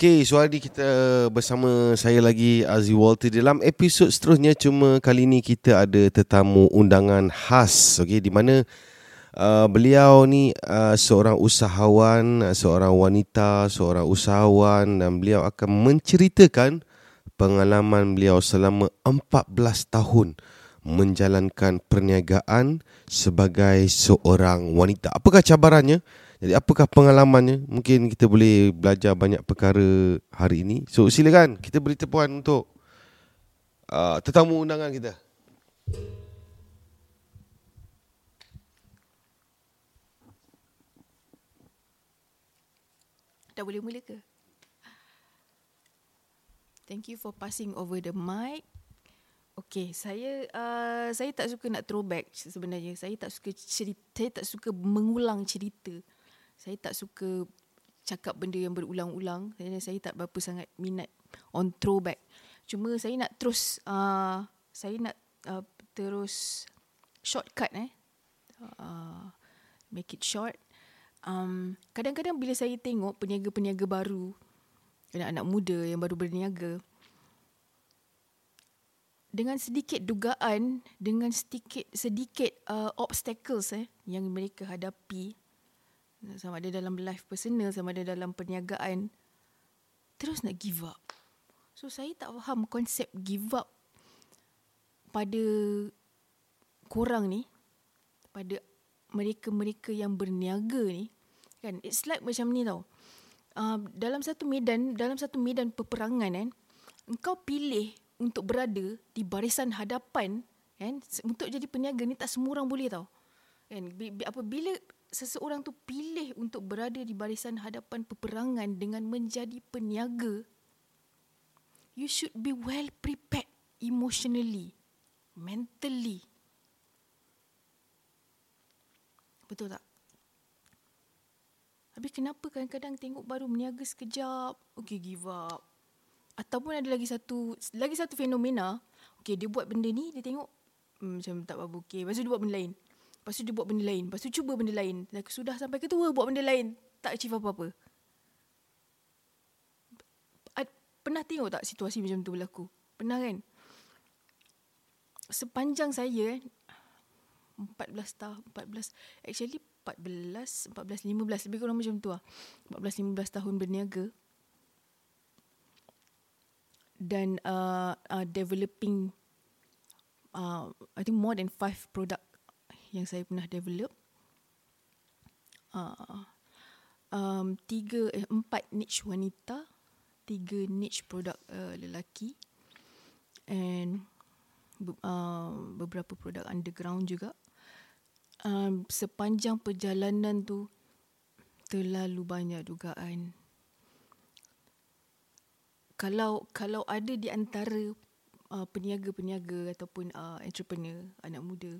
Okey, so hari kita bersama saya lagi Aziz Walter dalam episod seterusnya cuma kali ini kita ada tetamu undangan khas okey di mana uh, beliau ni uh, seorang usahawan, seorang wanita, seorang usahawan dan beliau akan menceritakan pengalaman beliau selama 14 tahun menjalankan perniagaan sebagai seorang wanita. Apakah cabarannya? Jadi apakah pengalamannya? Mungkin kita boleh belajar banyak perkara hari ini. So silakan kita beri tepuan untuk uh, tetamu undangan kita. Dah boleh mula ke? Thank you for passing over the mic. Okay, saya uh, saya tak suka nak throwback sebenarnya. Saya tak suka cerita, saya tak suka mengulang cerita saya tak suka cakap benda yang berulang-ulang. Saya, saya tak berapa sangat minat on throwback. Cuma saya nak terus, uh, saya nak uh, terus shortcut eh. Uh, make it short. Um, kadang-kadang bila saya tengok peniaga-peniaga baru, anak-anak muda yang baru berniaga, dengan sedikit dugaan, dengan sedikit sedikit uh, obstacles eh yang mereka hadapi, sama ada dalam life personal sama ada dalam perniagaan. Terus nak give up. So saya tak faham konsep give up pada korang ni pada mereka-mereka yang berniaga ni. Kan? It's like macam ni tau. Uh, dalam satu medan dalam satu medan peperangan kan engkau pilih untuk berada di barisan hadapan kan untuk jadi peniaga ni tak semua orang boleh tau. Kan? Apabila seseorang tu pilih untuk berada di barisan hadapan peperangan dengan menjadi peniaga, you should be well prepared emotionally, mentally. Betul tak? Habis kenapa kadang-kadang tengok baru meniaga sekejap, okay give up. Ataupun ada lagi satu lagi satu fenomena, okay dia buat benda ni, dia tengok hmm, macam tak apa okay. Lepas tu dia buat benda lain. Lepas tu dia buat benda lain. Lepas tu cuba benda lain. Dan sudah sampai ketua buat benda lain. Tak achieve apa-apa. Pernah tengok tak situasi macam tu berlaku? Pernah kan? Sepanjang saya 14 tahun 14 actually 14 14 15 lebih kurang macam tu lah 14 15 tahun berniaga dan uh, uh, developing uh, I think more than 5 product yang saya pernah develop. Uh, um, tiga, eh, empat niche wanita, tiga niche produk uh, lelaki, and uh, beberapa produk underground juga. Um, sepanjang perjalanan tu terlalu banyak dugaan. Kalau kalau ada di antara uh, peniaga-peniaga ataupun uh, entrepreneur anak muda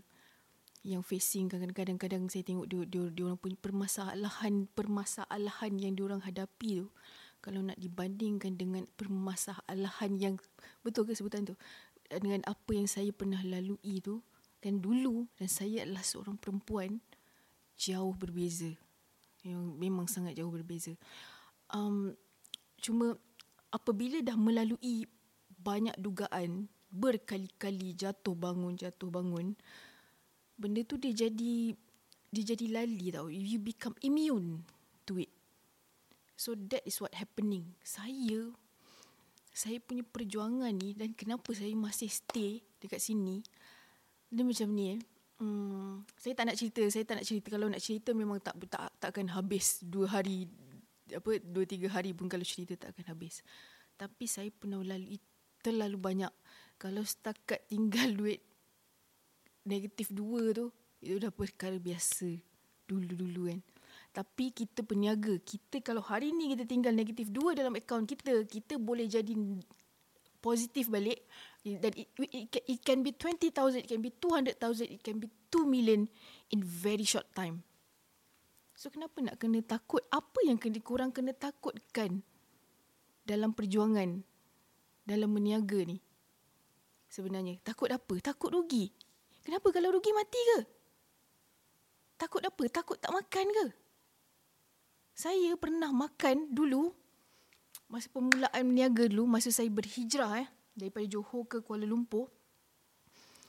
yang facing kadang-kadang saya tengok dia dia dia orang punya permasalahan permasalahan yang dia orang hadapi tu kalau nak dibandingkan dengan permasalahan yang betul ke sebutan tu? Dengan apa yang saya pernah lalui tu dan dulu dan saya adalah seorang perempuan jauh berbeza. Yang memang sangat jauh berbeza. Um, cuma apabila dah melalui banyak dugaan berkali-kali jatuh bangun jatuh bangun benda tu dia jadi dia jadi lali tau. You become immune to it. So that is what happening. Saya saya punya perjuangan ni dan kenapa saya masih stay dekat sini dia macam ni eh. Hmm, saya tak nak cerita. Saya tak nak cerita. Kalau nak cerita memang tak tak takkan habis dua hari apa dua tiga hari pun kalau cerita tak akan habis. Tapi saya pernah lalui terlalu banyak. Kalau setakat tinggal duit negatif dua tu itu dah perkara biasa dulu-dulu kan. Tapi kita peniaga, kita kalau hari ni kita tinggal negatif dua dalam akaun kita, kita boleh jadi positif balik dan it, it, it can be 20,000, it can be 200,000, it can be 2 million in very short time. So kenapa nak kena takut? Apa yang kena kurang kena takutkan dalam perjuangan dalam meniaga ni? Sebenarnya takut apa? Takut rugi. Kenapa kalau rugi mati ke? Takut apa? Takut tak makan ke? Saya pernah makan dulu masa permulaan meniaga dulu, masa saya berhijrah eh, daripada Johor ke Kuala Lumpur,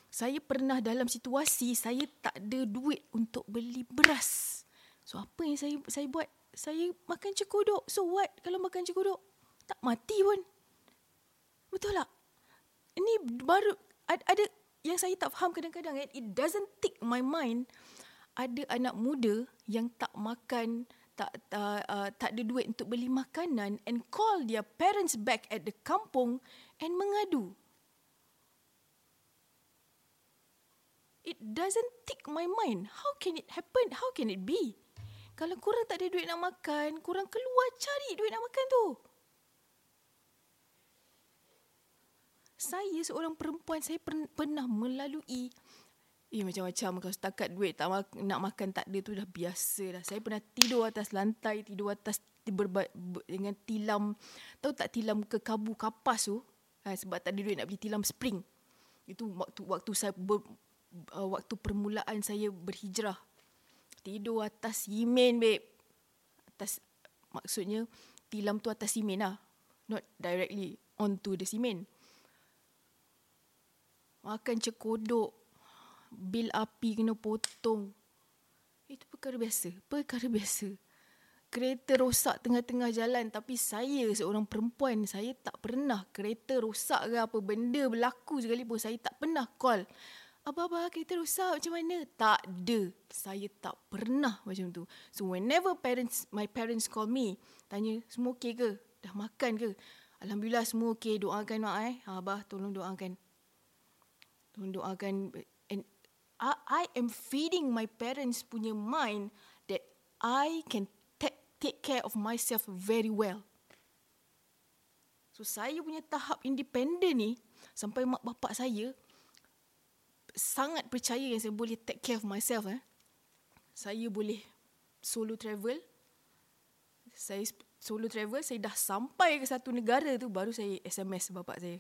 saya pernah dalam situasi saya tak ada duit untuk beli beras. So apa yang saya saya buat? Saya makan cekodok. So what kalau makan cekodok? Tak mati pun. Betul tak? Ini baru ada, ada yang saya tak faham kadang-kadang eh. It doesn't tick my mind. Ada anak muda yang tak makan tak tak, uh, tak ada duit untuk beli makanan and call their parents back at the kampung and mengadu. It doesn't tick my mind. How can it happen? How can it be? Kalau kurang tak ada duit nak makan, kurang keluar cari duit nak makan tu. Saya seorang perempuan, saya per- pernah melalui Eh macam-macam kalau setakat duit tak mak- nak makan tak ada tu dah biasa dah. Saya pernah tidur atas lantai, tidur atas berba- ber- dengan tilam. Tahu tak tilam ke kabu kapas tu? Ha, sebab tak ada duit nak beli tilam spring. Itu waktu waktu saya ber, uh, waktu permulaan saya berhijrah. Tidur atas simen babe. Atas maksudnya tilam tu atas simen lah. Not directly onto the simen. Makan cekodok bil api kena potong. Itu perkara biasa. Perkara biasa. Kereta rosak tengah-tengah jalan tapi saya seorang perempuan, saya tak pernah kereta rosak ke apa benda berlaku sekalipun saya tak pernah call. Abah-abah kereta rosak macam mana? Tak ada. Saya tak pernah macam tu. So whenever parents my parents call me, tanya semua okey ke? Dah makan ke? Alhamdulillah semua okey. Doakan mak eh. Abah tolong doakan. Tolong doakan I, I am feeding my parents punya mind that I can take take care of myself very well. So saya punya tahap independent ni sampai mak bapak saya sangat percaya yang saya boleh take care of myself eh. Saya boleh solo travel. Saya solo travel, saya dah sampai ke satu negara tu baru saya SMS bapak saya.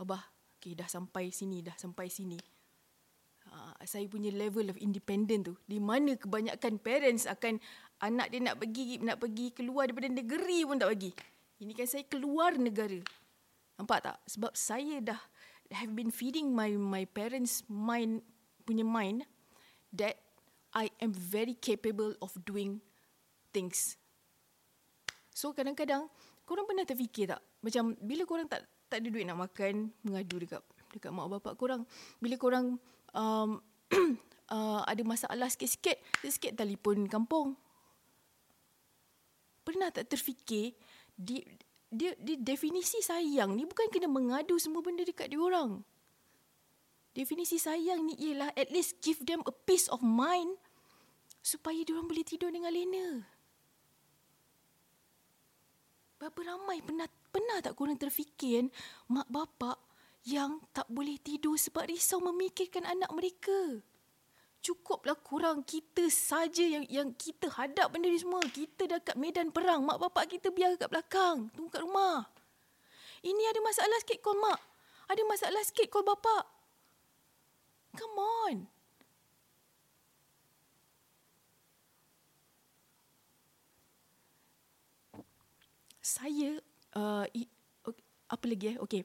Abah, okay, dah sampai sini, dah sampai sini. Uh, saya punya level of independent tu di mana kebanyakan parents akan anak dia nak pergi nak pergi keluar daripada negeri pun tak bagi. Ini kan saya keluar negara. Nampak tak? Sebab saya dah have been feeding my my parents mind punya mind that I am very capable of doing things. So kadang-kadang korang pernah terfikir tak? Macam bila korang tak tak ada duit nak makan mengadu dekat dekat mak bapak korang bila korang um, uh, ada masalah sikit-sikit, sikit telefon kampung. Pernah tak terfikir di dia, dia definisi sayang ni bukan kena mengadu semua benda dekat dia orang. Definisi sayang ni ialah at least give them a peace of mind supaya dia orang boleh tidur dengan lena. Berapa ramai pernah pernah tak korang terfikir mak bapak yang tak boleh tidur sebab risau memikirkan anak mereka. Cukuplah kurang kita saja yang yang kita hadap benda ni semua. Kita dah kat medan perang. Mak bapak kita biar kat belakang. Tunggu kat rumah. Ini ada masalah sikit call mak. Ada masalah sikit call bapak. Come on. Saya, uh, i, okay, apa lagi eh? Okay.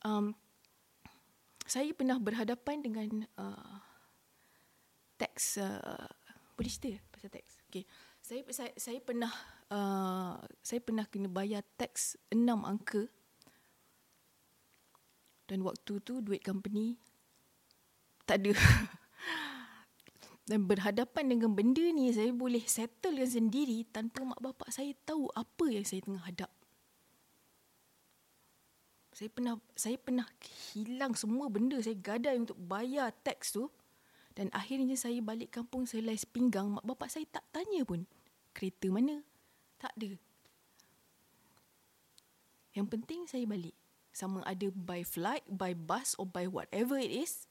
Um, saya pernah berhadapan dengan uh, teks uh, boleh cerita pasal teks okey saya, saya saya pernah uh, saya pernah kena bayar teks enam angka. Dan waktu tu duit company tak ada. Dan berhadapan dengan benda ni saya boleh settlekan sendiri tanpa mak bapak saya tahu apa yang saya tengah hadap saya pernah saya pernah hilang semua benda. Saya gadai untuk bayar teks tu. Dan akhirnya saya balik kampung saya lais pinggang. Mak bapak saya tak tanya pun kereta mana? Tak ada. Yang penting saya balik. Sama ada by flight by bus or by whatever it is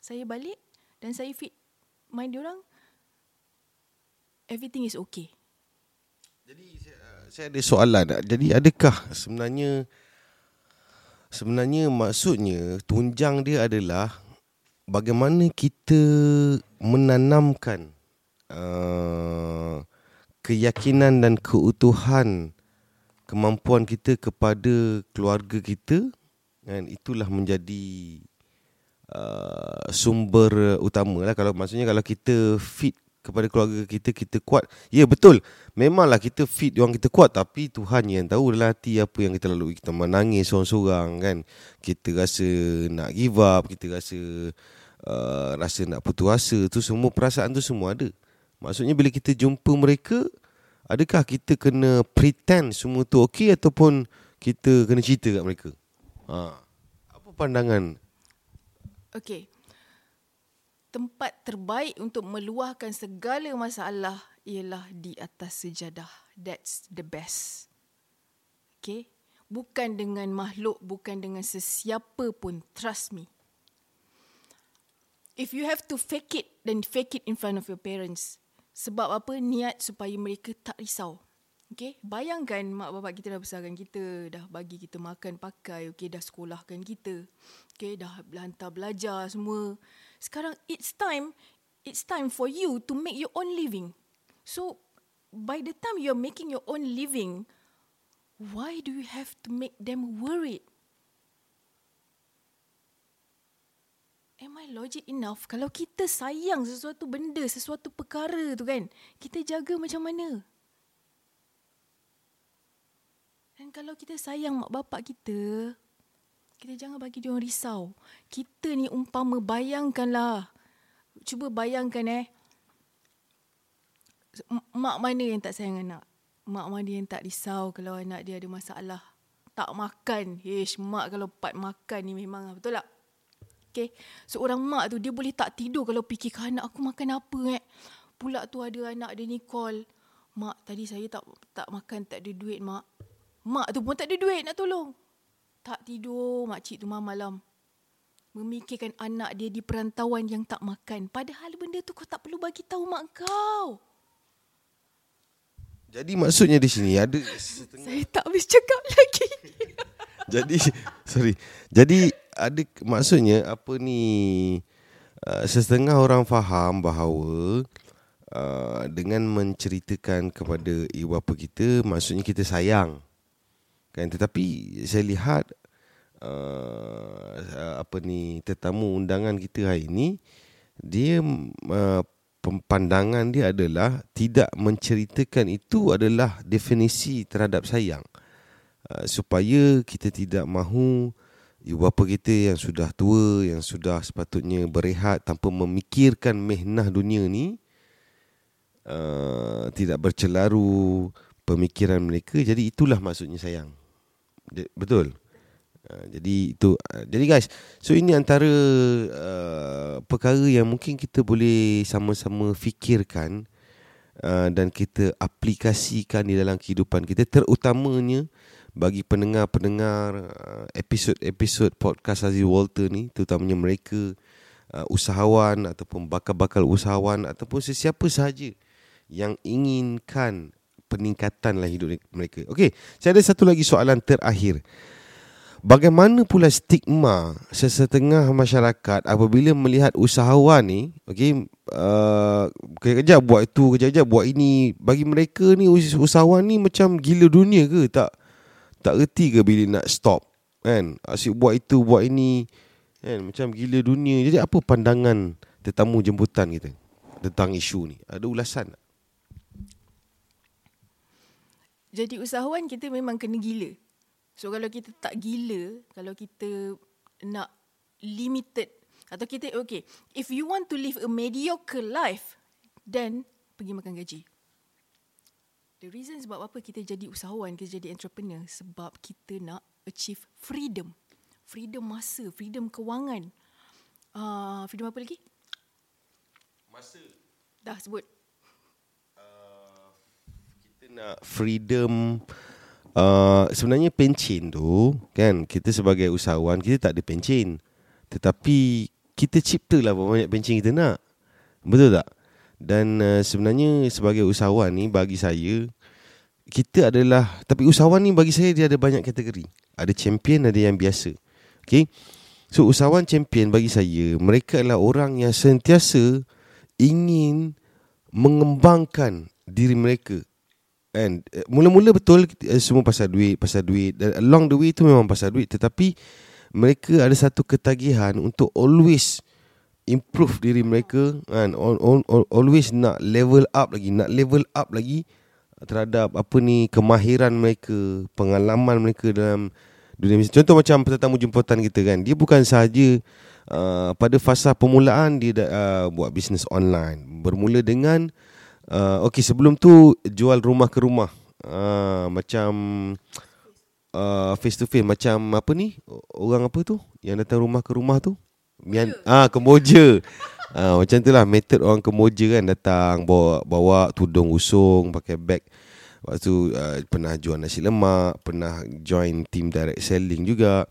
saya balik dan saya fit. Mind orang everything is okay. Jadi saya ada soalan. Jadi adakah sebenarnya sebenarnya maksudnya tunjang dia adalah bagaimana kita menanamkan uh, keyakinan dan keutuhan kemampuan kita kepada keluarga kita kan itulah menjadi uh, sumber utama lah kalau maksudnya kalau kita fit kepada keluarga kita kita kuat. Ya betul. Memanglah kita fit orang kita kuat. Tapi Tuhan yang tahu dalam hati apa yang kita lalui. Kita menangis seorang-seorang kan? Kita rasa nak give up kita rasa uh, rasa nak putus asa. Tu semua perasaan tu semua ada. Maksudnya bila kita jumpa mereka adakah kita kena pretend semua tu okey ataupun kita kena cerita kat mereka? Ha. Apa pandangan? Okay tempat terbaik untuk meluahkan segala masalah ialah di atas sejadah. That's the best. Okay? Bukan dengan makhluk, bukan dengan sesiapa pun. Trust me. If you have to fake it, then fake it in front of your parents. Sebab apa? Niat supaya mereka tak risau. Okay? Bayangkan mak bapak kita dah besarkan kita, dah bagi kita makan pakai, okay? dah sekolahkan kita, okay? dah hantar belajar semua. Sekarang it's time it's time for you to make your own living. So by the time you're making your own living, why do you have to make them worried? Am I logic enough? Kalau kita sayang sesuatu benda, sesuatu perkara tu kan, kita jaga macam mana? Dan kalau kita sayang mak bapak kita, kita jangan bagi dia orang risau. Kita ni umpama bayangkanlah. Cuba bayangkan eh. Mak mana yang tak sayang anak? Mak mana yang tak risau kalau anak dia ada masalah? Tak makan. Ish, mak kalau part makan ni memang betul tak? Okay. Seorang mak tu dia boleh tak tidur kalau fikirkan anak aku makan apa eh. Pula tu ada anak dia ni call. Mak tadi saya tak tak makan tak ada duit mak. Mak tu pun tak ada duit nak tolong. Tak tidur makcik tu malam-malam. Memikirkan anak dia di perantauan yang tak makan. Padahal benda tu kau tak perlu bagi tahu mak kau. Jadi maksudnya di sini ada setengah... Saya tak habis cakap lagi. Jadi sorry. Jadi ada maksudnya apa ni uh, setengah orang faham bahawa uh, dengan menceritakan kepada ibu bapa kita maksudnya kita sayang kan? Tetapi saya lihat uh, apa ni tetamu undangan kita hari ini dia uh, pandangan dia adalah tidak menceritakan itu adalah definisi terhadap sayang. Uh, supaya kita tidak mahu ibu bapa kita yang sudah tua yang sudah sepatutnya berehat tanpa memikirkan mehnah dunia ni uh, tidak bercelaru pemikiran mereka jadi itulah maksudnya sayang betul. Uh, jadi itu uh, jadi guys so ini antara uh, perkara yang mungkin kita boleh sama-sama fikirkan uh, dan kita aplikasikan di dalam kehidupan kita terutamanya bagi pendengar-pendengar uh, episod-episod podcast Aziz Walter ni terutamanya mereka uh, usahawan ataupun bakal-bakal usahawan ataupun sesiapa sahaja yang inginkan peningkatan lah hidup mereka. Okey, saya ada satu lagi soalan terakhir. Bagaimana pula stigma sesetengah masyarakat apabila melihat usahawan ni, okey, uh, kejap buat itu, kejap-kejap buat ini. Bagi mereka ni usahawan ni macam gila dunia ke? Tak tak reti ke bila nak stop? Kan? Asyik buat itu, buat ini. Kan? Macam gila dunia. Jadi apa pandangan tetamu jemputan kita tentang isu ni? Ada ulasan tak? Jadi usahawan kita memang kena gila. So kalau kita tak gila, kalau kita nak limited atau kita okay, if you want to live a mediocre life, then pergi makan gaji. The reason sebab apa kita jadi usahawan, kita jadi entrepreneur sebab kita nak achieve freedom. Freedom masa, freedom kewangan. Uh, freedom apa lagi? Masa. Dah sebut nak freedom uh, sebenarnya pencin tu kan kita sebagai usahawan kita tak ada pencin. Tetapi kita ciptalah berapa banyak pencin kita nak. Betul tak? Dan uh, sebenarnya sebagai usahawan ni bagi saya kita adalah tapi usahawan ni bagi saya dia ada banyak kategori. Ada champion ada yang biasa. Okey? So usahawan champion bagi saya mereka adalah orang yang sentiasa ingin mengembangkan diri mereka And uh, mula-mula betul uh, semua pasal duit, pasal duit. Dan along the way itu memang pasal duit. Tetapi mereka ada satu ketagihan untuk always improve diri mereka. Kan? Always nak level up lagi nak level up lagi terhadap apa ni kemahiran mereka pengalaman mereka dalam dunia bisnes. Contoh macam tetamu jemputan kita kan. Dia bukan sahaja uh, pada fasa permulaan dia uh, buat bisnes online. Bermula dengan uh, okey sebelum tu jual rumah ke rumah uh, macam uh, face to face macam apa ni orang apa tu yang datang rumah ke rumah tu Mian ah Kemboja. ah macam itulah method orang Kemboja kan datang bawa bawa tudung usung pakai beg. Lepas tu uh, pernah jual nasi lemak, pernah join team direct selling juga.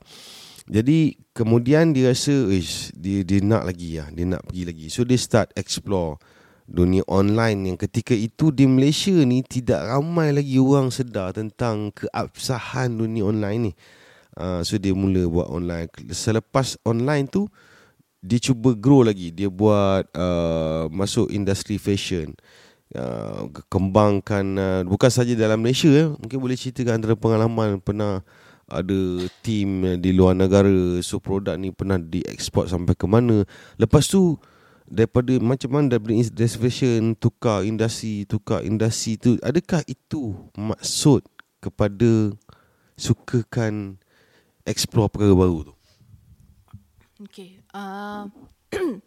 Jadi kemudian dia rasa ish, dia dia nak lagi ya, dia nak pergi lagi. So dia start explore dunia online yang ketika itu di Malaysia ni tidak ramai lagi orang sedar tentang keabsahan dunia online ni. Uh, so dia mula buat online. Selepas online tu dia cuba grow lagi dia buat uh, masuk industri fashion uh, kembangkan uh, bukan saja dalam Malaysia eh. mungkin boleh ceritakan antara pengalaman pernah ada team di luar negara so produk ni pernah dieksport sampai ke mana lepas tu daripada macam mana dari industri fashion tukar industri tukar industri tu adakah itu maksud kepada sukakan explore perkara baru tu okay Uh,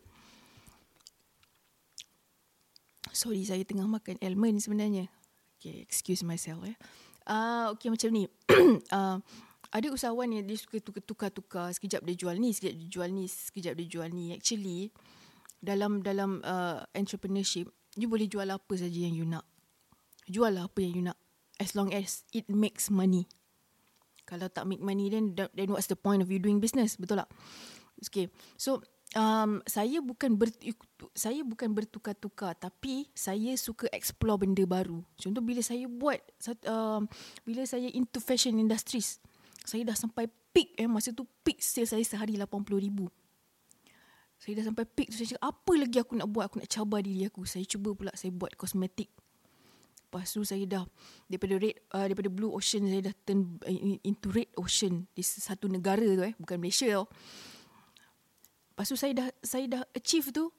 sorry, saya tengah makan almond sebenarnya. Okay, excuse myself. Eh. Uh, okay, macam ni. uh, ada usahawan yang dia suka tukar-tukar. Sekejap dia jual ni, sekejap dia jual ni, sekejap dia jual ni. Actually, dalam dalam uh, entrepreneurship, you boleh jual apa saja yang you nak. Jual lah apa yang you nak. As long as it makes money. Kalau tak make money, then then what's the point of you doing business? Betul tak? Okay. So um, saya bukan ber, saya bukan bertukar-tukar tapi saya suka explore benda baru. Contoh bila saya buat um, bila saya into fashion industries, saya dah sampai peak eh masa tu peak sales saya sehari 80,000. Saya dah sampai peak tu saya cakap apa lagi aku nak buat? Aku nak cabar diri aku. Saya cuba pula saya buat kosmetik. Lepas tu saya dah daripada red uh, daripada blue ocean saya dah turn into red ocean. Di satu negara tu eh bukan Malaysia tau. Lepas tu saya dah saya dah achieve tu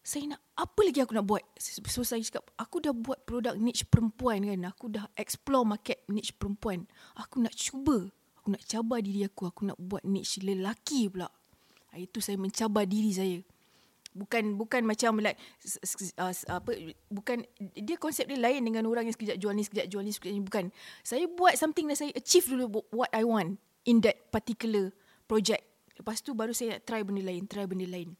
saya nak apa lagi aku nak buat? So saya cakap aku dah buat produk niche perempuan kan? Aku dah explore market niche perempuan. Aku nak cuba. Aku nak cabar diri aku. Aku nak buat niche lelaki pula ah, itu saya mencabar diri saya bukan bukan macam like uh, apa bukan dia konsep dia lain dengan orang yang sekejap jual ni sekejap jual ni sekejap ni bukan saya buat something that saya achieve dulu what I want in that particular project Lepas tu baru saya nak try benda lain, try benda lain.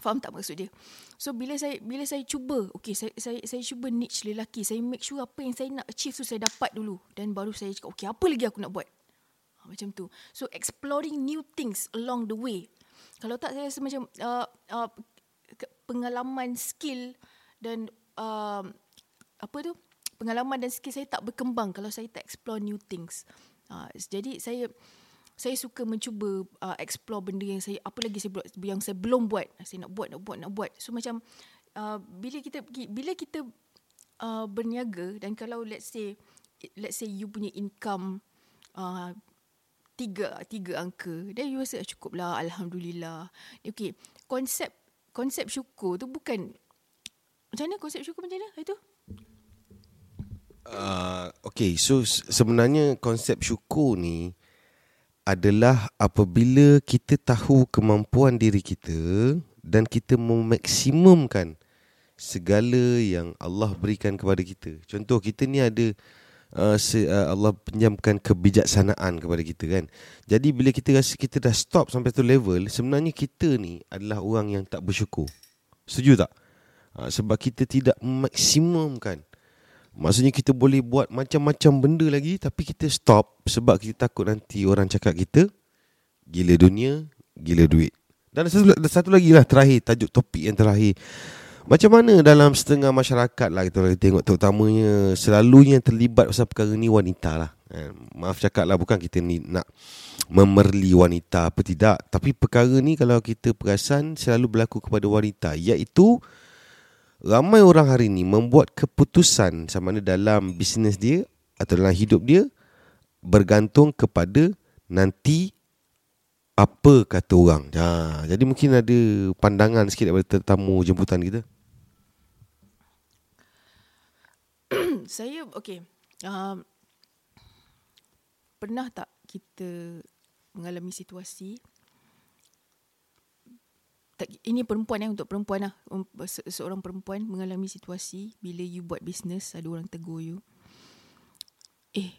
Faham tak maksud dia? So bila saya bila saya cuba, okay saya saya saya cuba niche lelaki, saya make sure apa yang saya nak achieve tu saya dapat dulu dan baru saya cakap okay apa lagi aku nak buat. Ha, macam tu. So exploring new things along the way. Kalau tak saya rasa macam uh, uh, pengalaman skill dan uh, apa tu? Pengalaman dan skill saya tak berkembang kalau saya tak explore new things. Uh, jadi saya saya suka mencuba uh, explore benda yang saya apa lagi saya buat yang saya belum buat saya nak buat nak buat nak buat so macam uh, bila kita bila kita uh, berniaga dan kalau let's say let's say you punya income uh, tiga tiga angka. Then you rasa cukup lah alhamdulillah. Okay konsep konsep syukur tu bukan macam mana konsep syukur macam mana itu uh, okay so sebenarnya konsep syukur ni adalah apabila kita tahu kemampuan diri kita dan kita memaksimumkan segala yang Allah berikan kepada kita. Contoh kita ni ada uh, se, uh, Allah pinjamkan kebijaksanaan kepada kita kan. Jadi bila kita rasa kita dah stop sampai tu level, sebenarnya kita ni adalah orang yang tak bersyukur. Setuju tak? Uh, sebab kita tidak memaksimumkan Maksudnya kita boleh buat macam-macam benda lagi Tapi kita stop Sebab kita takut nanti orang cakap kita Gila dunia Gila duit Dan satu, satu lagi lah terakhir Tajuk topik yang terakhir Macam mana dalam setengah masyarakat lah Kita lagi tengok terutamanya Selalunya terlibat pasal perkara ni wanita lah eh, Maaf cakap lah bukan kita ni nak Memerli wanita apa tidak Tapi perkara ni kalau kita perasan Selalu berlaku kepada wanita Iaitu ramai orang hari ni membuat keputusan sama ada dalam bisnes dia atau dalam hidup dia bergantung kepada nanti apa kata orang. Ha, jadi mungkin ada pandangan sikit daripada tetamu jemputan kita. Saya okay. Um, pernah tak kita mengalami situasi tak, ini perempuan ya untuk perempuan lah se- seorang perempuan mengalami situasi bila you buat bisnes ada orang tegur you. Eh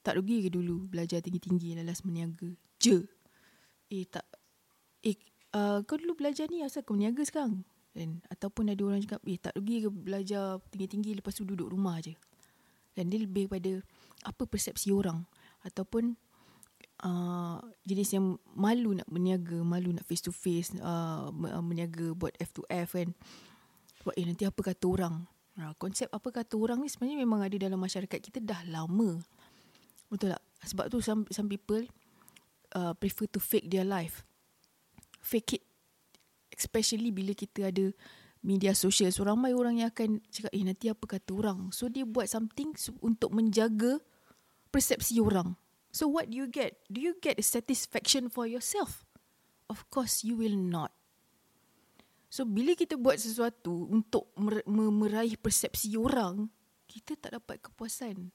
tak rugi ke dulu belajar tinggi-tinggi lalas meniaga? Je. Eh tak eh uh, kau dulu belajar ni asal kau meniaga sekarang kan ataupun ada orang cakap eh tak rugi ke belajar tinggi-tinggi lepas tu duduk rumah aje dan dia lebih pada apa persepsi orang ataupun uh, jenis yang malu nak berniaga, malu nak face to face uh, berniaga buat F2F kan. Sebab eh nanti apa kata orang. Uh, konsep apa kata orang ni sebenarnya memang ada dalam masyarakat kita dah lama. Betul tak? Sebab tu some, some people uh, prefer to fake their life. Fake it. Especially bila kita ada media sosial. So ramai orang yang akan cakap, eh nanti apa kata orang. So dia buat something untuk menjaga persepsi orang. So what do you get? Do you get a satisfaction for yourself? Of course you will not. So bila kita buat sesuatu untuk meraih persepsi orang, kita tak dapat kepuasan.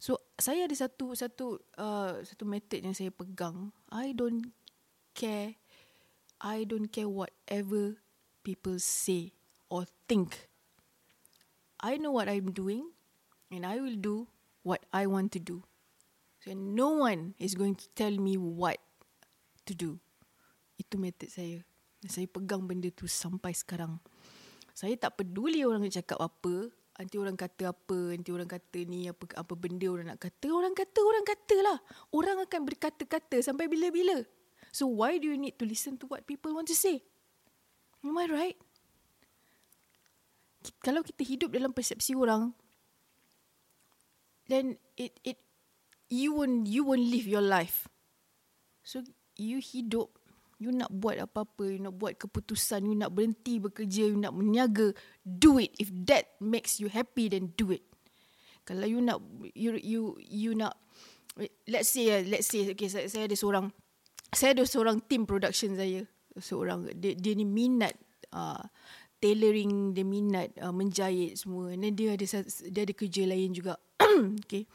So saya ada satu satu uh, satu method yang saya pegang. I don't care. I don't care whatever people say or think. I know what I'm doing and I will do what I want to do. So no one is going to tell me what to do. Itu method saya. Saya pegang benda tu sampai sekarang. Saya tak peduli orang nak cakap apa. Nanti orang kata apa. Nanti orang kata ni apa apa benda orang nak kata. Orang kata, orang kata lah. Orang akan berkata-kata sampai bila-bila. So why do you need to listen to what people want to say? Am I right? Kalau kita hidup dalam persepsi orang, then it it you won't you won't live your life. So you hidup, you nak buat apa-apa, you nak buat keputusan, you nak berhenti bekerja, you nak meniaga, do it. If that makes you happy, then do it. Kalau you nak you you you nak let's say let's say okay saya, saya ada seorang saya ada seorang team production saya. Seorang dia, dia ni minat uh, tailoring dia minat uh, menjahit semua. Dan dia ada dia ada kerja lain juga. Okay.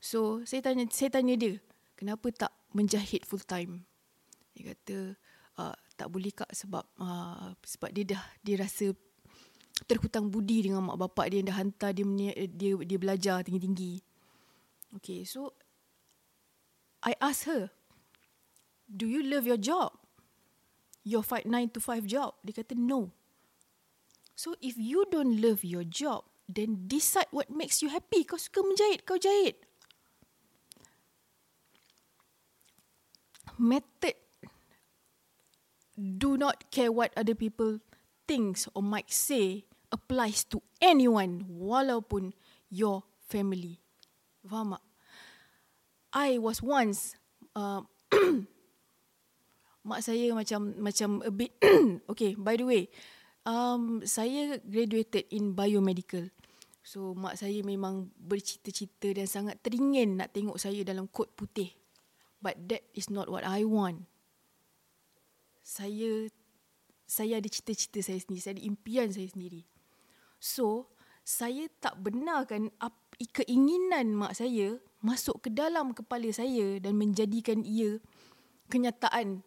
So saya tanya saya tanya dia kenapa tak menjahit full time? Dia kata uh, tak boleh kak sebab uh, sebab dia dah dia rasa terhutang budi dengan mak bapak dia. Yang dah hantar dia dia dia belajar tinggi-tinggi. Okay so I ask her do you love your job your fight 9 to 5 job dia kata no So if you don't love your job, then decide what makes you happy. Kau suka menjahit, kau jahit. Method. Do not care what other people thinks or might say applies to anyone walaupun your family. Faham tak? I was once uh, mak saya macam macam a bit okay by the way um, saya graduated in biomedical. So mak saya memang bercita-cita dan sangat teringin nak tengok saya dalam kot putih. But that is not what I want. Saya saya ada cita-cita saya sendiri, saya ada impian saya sendiri. So, saya tak benarkan keinginan mak saya masuk ke dalam kepala saya dan menjadikan ia kenyataan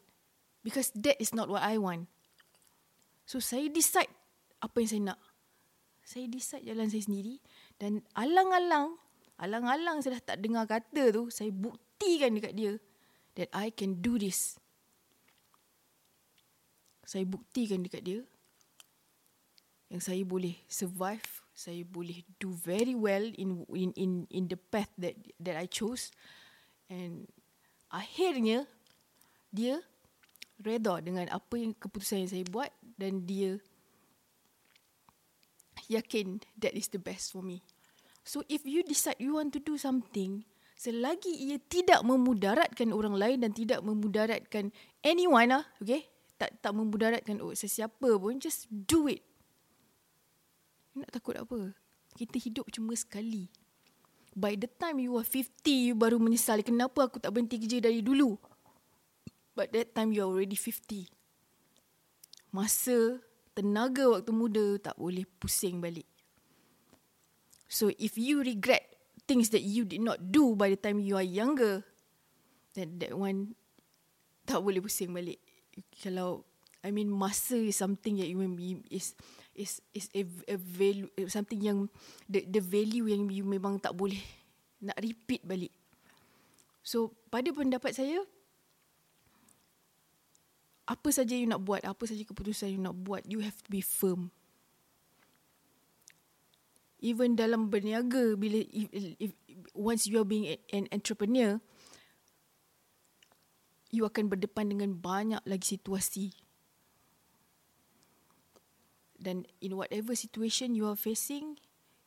because that is not what I want. So saya decide apa yang saya nak. Saya decide jalan saya sendiri dan alang-alang, alang-alang saya dah tak dengar kata tu, saya buktikan dekat dia that I can do this. Saya buktikan dekat dia yang saya boleh survive, saya boleh do very well in in in in the path that that I chose. And akhirnya dia reda dengan apa yang keputusan yang saya buat dan dia yakin that is the best for me. So if you decide you want to do something, selagi ia tidak memudaratkan orang lain dan tidak memudaratkan anyone lah, okay? Tak tak memudaratkan oh, sesiapa pun, just do it. Nak takut apa? Kita hidup cuma sekali. By the time you are 50, you baru menyesal. Kenapa aku tak berhenti kerja dari dulu? But that time you are already 50. Masa, tenaga waktu muda tak boleh pusing balik. So if you regret things that you did not do by the time you are younger, then that one tak boleh pusing balik. Kalau I mean masa is something that you is is is a, a value something yang the the value yang you memang tak boleh nak repeat balik. So pada pendapat saya apa saja you nak buat, apa saja keputusan you nak buat, you have to be firm. Even dalam berniaga bila if, if once you are being an entrepreneur you akan berdepan dengan banyak lagi situasi dan in whatever situation you are facing,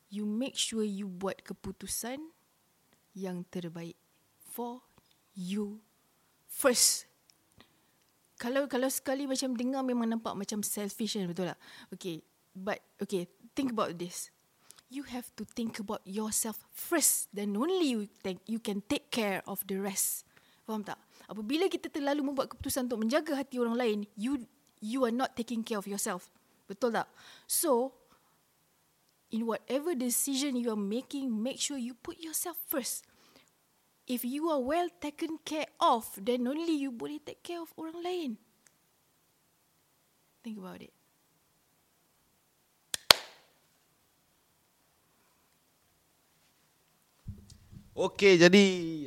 you make sure you buat keputusan yang terbaik for you first. Kalau kalau sekali macam dengar memang nampak macam selfish kan betul tak? Okay, but okay, think about this. You have to think about yourself first, then only you think you can take care of the rest. Faham tak? Apabila kita terlalu membuat keputusan untuk menjaga hati orang lain, you you are not taking care of yourself. Betul tak? So, in whatever decision you are making, make sure you put yourself first. If you are well taken care of, then only you boleh take care of orang lain. Think about it. Okey, jadi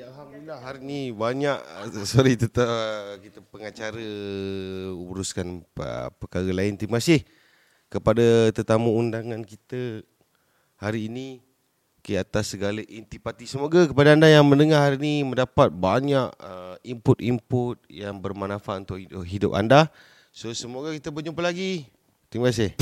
alhamdulillah hari ni banyak sorry tetap kita pengacara uruskan perkara lain. Terima kasih kepada tetamu undangan kita hari ini ke atas segala intipati. Semoga kepada anda yang mendengar hari ini mendapat banyak uh, input-input yang bermanfaat untuk hidup anda. So semoga kita berjumpa lagi. Terima kasih.